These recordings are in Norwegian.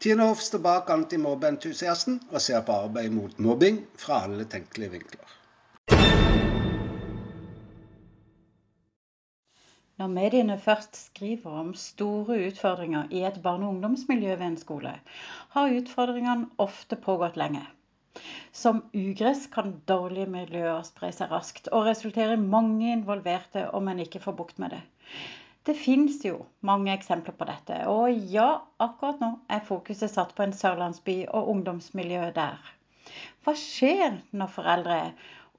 Tine Hoff står bak antimobbeentusiasten og ser på arbeid mot mobbing fra alle tenkelige vinkler. Når mediene først skriver om store utfordringer i et barne- og ungdomsmiljø ved en skole, har utfordringene ofte pågått lenge. Som ugress kan dårlige miljøer spre seg raskt og resultere i mange involverte om en ikke får bukt med det. Det finnes jo mange eksempler på dette, og ja, akkurat nå er fokuset satt på en sørlandsby og ungdomsmiljøet der. Hva skjer når foreldre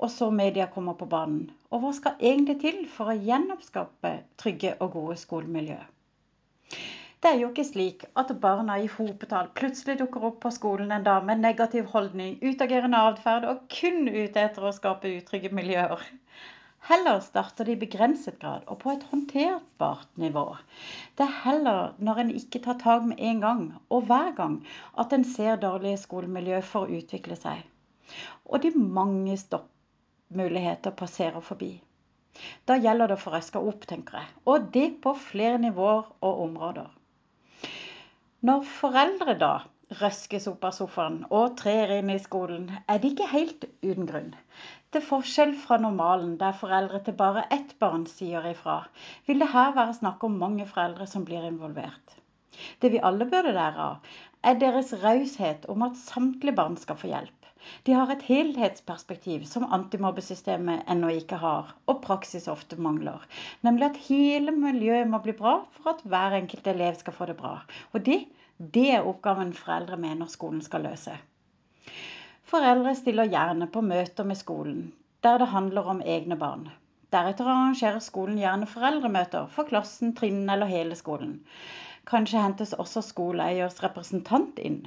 og så media kommer på banen. Og hva skal egentlig til for å gjenoppskape trygge og gode skolemiljø? Det er jo ikke slik at barna i hopetall plutselig dukker opp på skolen en dag med negativ holdning, utagerende atferd og kun ute etter å skape utrygge miljøer. Heller starter de i begrenset grad og på et håndterbart nivå. Det er heller når en ikke tar tak med en gang og hver gang at en ser dårlige skolemiljø for å utvikle seg. Og de mange stoppmuligheter passerer forbi. Da gjelder det å få røska opp, tenker jeg. Og det på flere nivåer og områder. Når foreldre da røskes opp og trer inn i skolen, er det ikke helt uten grunn. Til forskjell fra normalen, der foreldre til bare ett barn sier ifra, vil det her være snakk om mange foreldre som blir involvert. Det vi alle burde lære av, er deres raushet om at samtlige barn skal få hjelp. De har et helhetsperspektiv som antimobbesystemet ennå ikke har, og praksis ofte mangler. Nemlig at hele miljøet må bli bra for at hver enkelt elev skal få det bra. Og det, det er oppgaven foreldre mener skolen skal løse. Foreldre stiller gjerne på møter med skolen, der det handler om egne barn. Deretter arrangerer skolen gjerne foreldremøter for klassen, trinnen eller hele skolen. Kanskje hentes også skoleeiers representant inn.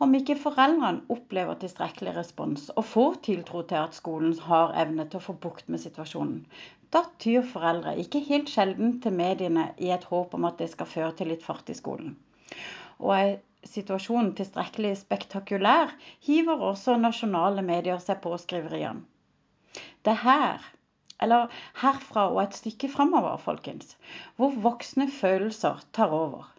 Om ikke foreldrene opplever tilstrekkelig respons og får tiltro til at skolen har evne til å få bukt med situasjonen, da tyr foreldre ikke helt sjelden til mediene i et håp om at det skal føre til litt fart i skolen. Og er situasjonen tilstrekkelig spektakulær, hiver også nasjonale medier seg på skriveriene. Det er her, eller herfra og et stykke framover, folkens, hvor voksne følelser tar over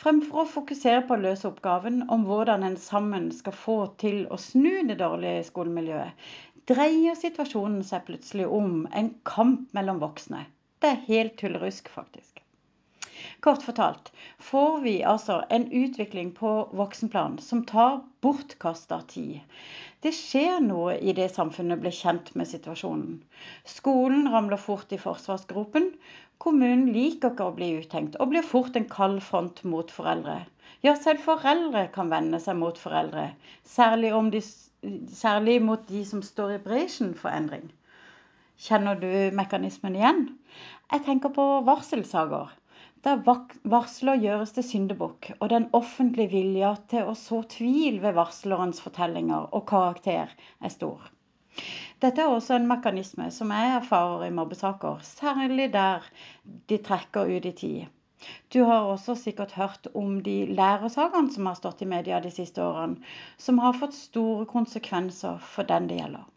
fremfor å fokusere på å løse oppgaven om hvordan en sammen skal få til å snu det dårlige skolemiljøet, dreier situasjonen seg plutselig om en kamp mellom voksne. Det er helt tullerusk, faktisk. Kort fortalt får vi altså en utvikling på voksenplan som tar bortkasta tid. Det skjer noe i det samfunnet blir kjent med situasjonen. Skolen ramler fort i forsvarsgropen, Kommunen liker ikke å bli uthengt, og blir fort en kald front mot foreldre. Ja, selv foreldre kan vende seg mot foreldre, særlig, om de, særlig mot de som står i bresjen for endring. Kjenner du mekanismen igjen? Jeg tenker på varselsaker. Der varsler gjøres til syndebukk, og den offentlige vilja til å så tvil ved varslerens fortellinger og karakter er stor. Dette er også en mekanisme som jeg erfarer i mobbesaker, særlig der de trekker ut i tid. Du har også sikkert hørt om de lærersakene som har stått i media de siste årene, som har fått store konsekvenser for den det gjelder.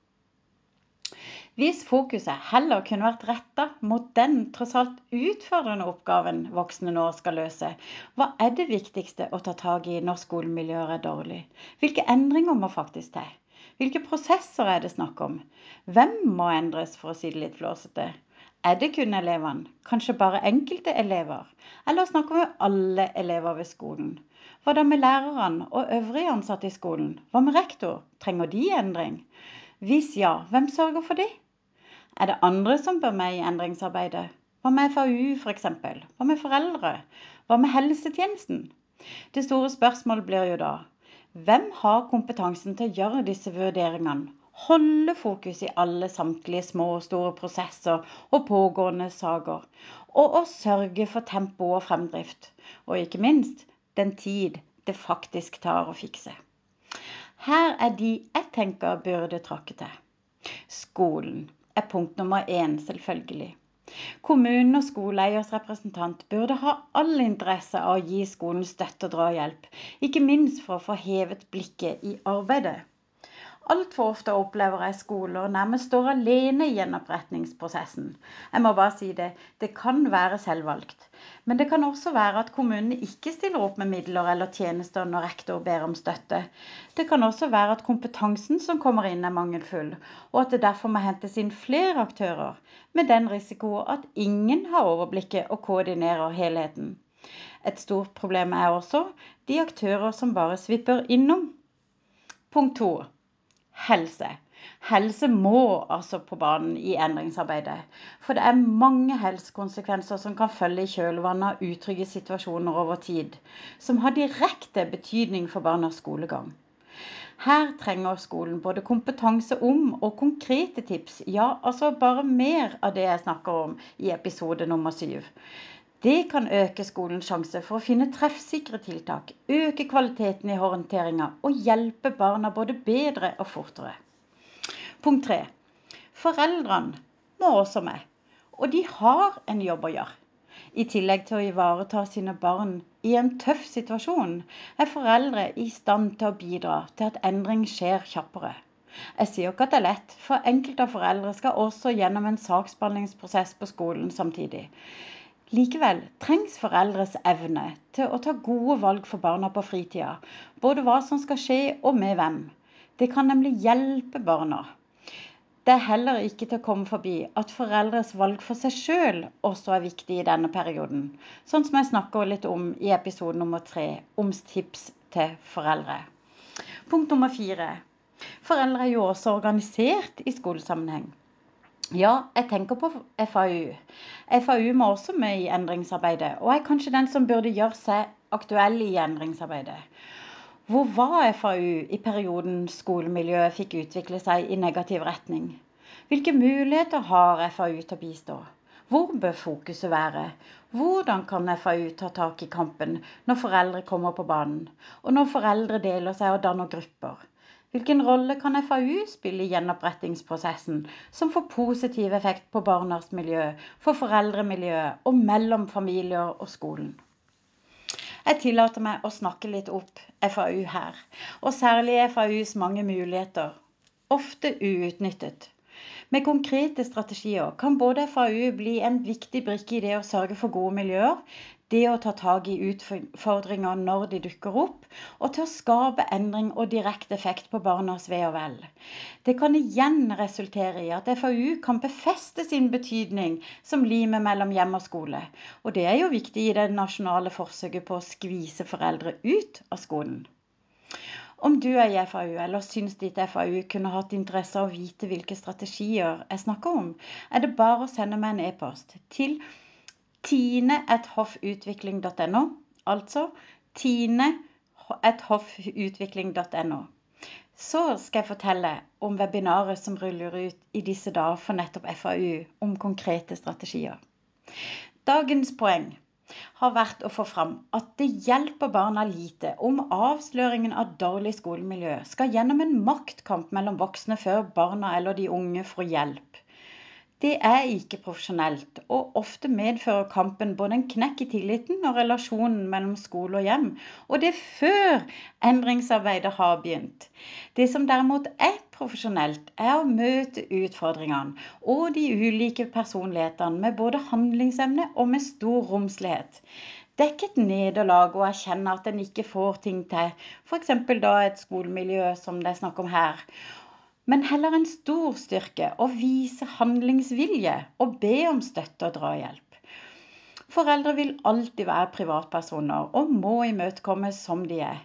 Hvis fokuset heller kunne vært retta mot den tross alt utfordrende oppgaven voksne nå skal løse, hva er det viktigste å ta tak i når skolemiljøet er dårlig? Hvilke endringer må faktisk til? Hvilke prosesser er det snakk om? Hvem må endres, for å si det litt flåsete? Er det kun elevene? Kanskje bare enkelte elever? Eller snakker vi alle elever ved skolen? Hva da med lærerne og øvrige ansatte i skolen? Hva med rektor? Trenger de endring? Hvis ja, hvem sørger for de? Er det andre som bør med i endringsarbeidet? Hva med FAU f.eks.? Hva med foreldre? Hva med helsetjenesten? Det store spørsmålet blir jo da hvem har kompetansen til å gjøre disse vurderingene? Holde fokus i alle samtlige små og store prosesser og pågående saker. Og å sørge for tempo og fremdrift. Og ikke minst den tid det faktisk tar å fikse. Her er de jeg tenker burde tråkke til. Skolen er punkt nummer én, selvfølgelig. Kommunen og skoleeiers representant burde ha all interesse av å gi skolen støtte og drahjelp, ikke minst for å få hevet blikket i arbeidet. Altfor ofte opplever jeg skoler nærmest står alene i gjenopprettingsprosessen. Jeg må bare si det, det kan være selvvalgt. Men det kan også være at kommunene ikke stiller opp med midler eller tjenester når rektor ber om støtte. Det kan også være at kompetansen som kommer inn er mangelfull, og at det derfor må hentes inn flere aktører, med den risiko at ingen har overblikket og koordinerer helheten. Et stort problem er også de aktører som bare svipper innom. Punkt to helse. Helse må altså på banen i endringsarbeidet. For det er mange helsekonsekvenser som kan følge i kjølvannet av utrygge situasjoner over tid, som har direkte betydning for barnas skolegang. Her trenger skolen både kompetanse om og konkrete tips. Ja, altså bare mer av det jeg snakker om i episode nummer syv. Det kan øke skolens sjanse for å finne treffsikre tiltak, øke kvaliteten i håndteringa og hjelpe barna både bedre og fortere. Punkt tre. Foreldrene må også med. Og de har en jobb å gjøre. I tillegg til å ivareta sine barn i en tøff situasjon, er foreldre i stand til å bidra til at endring skjer kjappere. Jeg sier ikke at det er lett, for enkelte av foreldre skal også gjennom en saksbehandlingsprosess på skolen samtidig. Likevel trengs foreldres evne til å ta gode valg for barna på fritida. Både hva som skal skje og med hvem. Det kan nemlig hjelpe barna. Det er heller ikke til å komme forbi at foreldres valg for seg sjøl også er viktig i denne perioden. Sånn som jeg snakker litt om i episode nummer tre om tips til foreldre. Punkt nummer fire. Foreldre er jo også organisert i skolesammenheng. Ja, jeg tenker på FAU. FAU må også med i endringsarbeidet, og er kanskje den som burde gjøre seg aktuell i endringsarbeidet. Hvor var FAU i perioden skolemiljøet fikk utvikle seg i negativ retning? Hvilke muligheter har FAU til å bistå? Hvor bør fokuset være? Hvordan kan FAU ta tak i kampen når foreldre kommer på banen, og når foreldre deler seg og danner grupper? Hvilken rolle kan FAU spille i gjenopprettingsprosessen, som får positiv effekt på barnas miljø, for foreldremiljøet og mellom familier og skolen? Jeg tillater meg å snakke litt opp FAU her, og særlig FAUs mange muligheter, ofte uutnyttet. Med konkrete strategier kan både FAU bli en viktig brikke i det å sørge for gode miljøer, det å ta tak i utfordringer når de dukker opp, og til å skape endring og direkte effekt på barnas ve og vel. Det kan igjen resultere i at FAU kan befeste sin betydning som limet mellom hjem og skole. Og det er jo viktig i det nasjonale forsøket på å skvise foreldre ut av skolen. Om du er i FAU, eller syns ditt FAU kunne hatt interesse av å vite hvilke strategier jeg snakker om, er det bare å sende meg en e-post til tine.hoffutvikling.no. Altså tine.hoffutvikling.no. Så skal jeg fortelle om webinaret som ruller ut i disse dager for nettopp FAU om konkrete strategier. Dagens poeng har vært å få fram at det hjelper barna lite om avsløringen av dårlig skolemiljø skal gjennom en maktkamp mellom voksne før barna eller de unge får hjelp. Det er ikke profesjonelt, og ofte medfører kampen både en knekk i tilliten og relasjonen mellom skole og hjem, og det før endringsarbeidet har begynt. Det som derimot er profesjonelt, er å møte utfordringene og de ulike personlighetene med både handlingsevne og med stor romslighet. Det er ikke et nederlag å erkjenne at en ikke får ting til, f.eks. da et skolemiljø som det er snakk om her men heller en stor styrke å vise handlingsvilje og be om støtte og drahjelp. Foreldre vil alltid være privatpersoner og må imøtekommes som de er.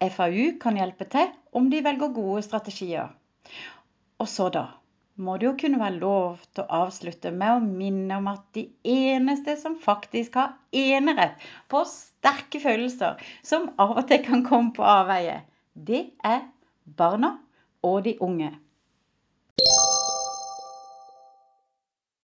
FAU kan hjelpe til om de velger gode strategier. Og så da må det jo kunne være lov til å avslutte med å minne om at de eneste som faktisk har enerett på sterke følelser, som av og til kan komme på avveie, det er barna og de unge.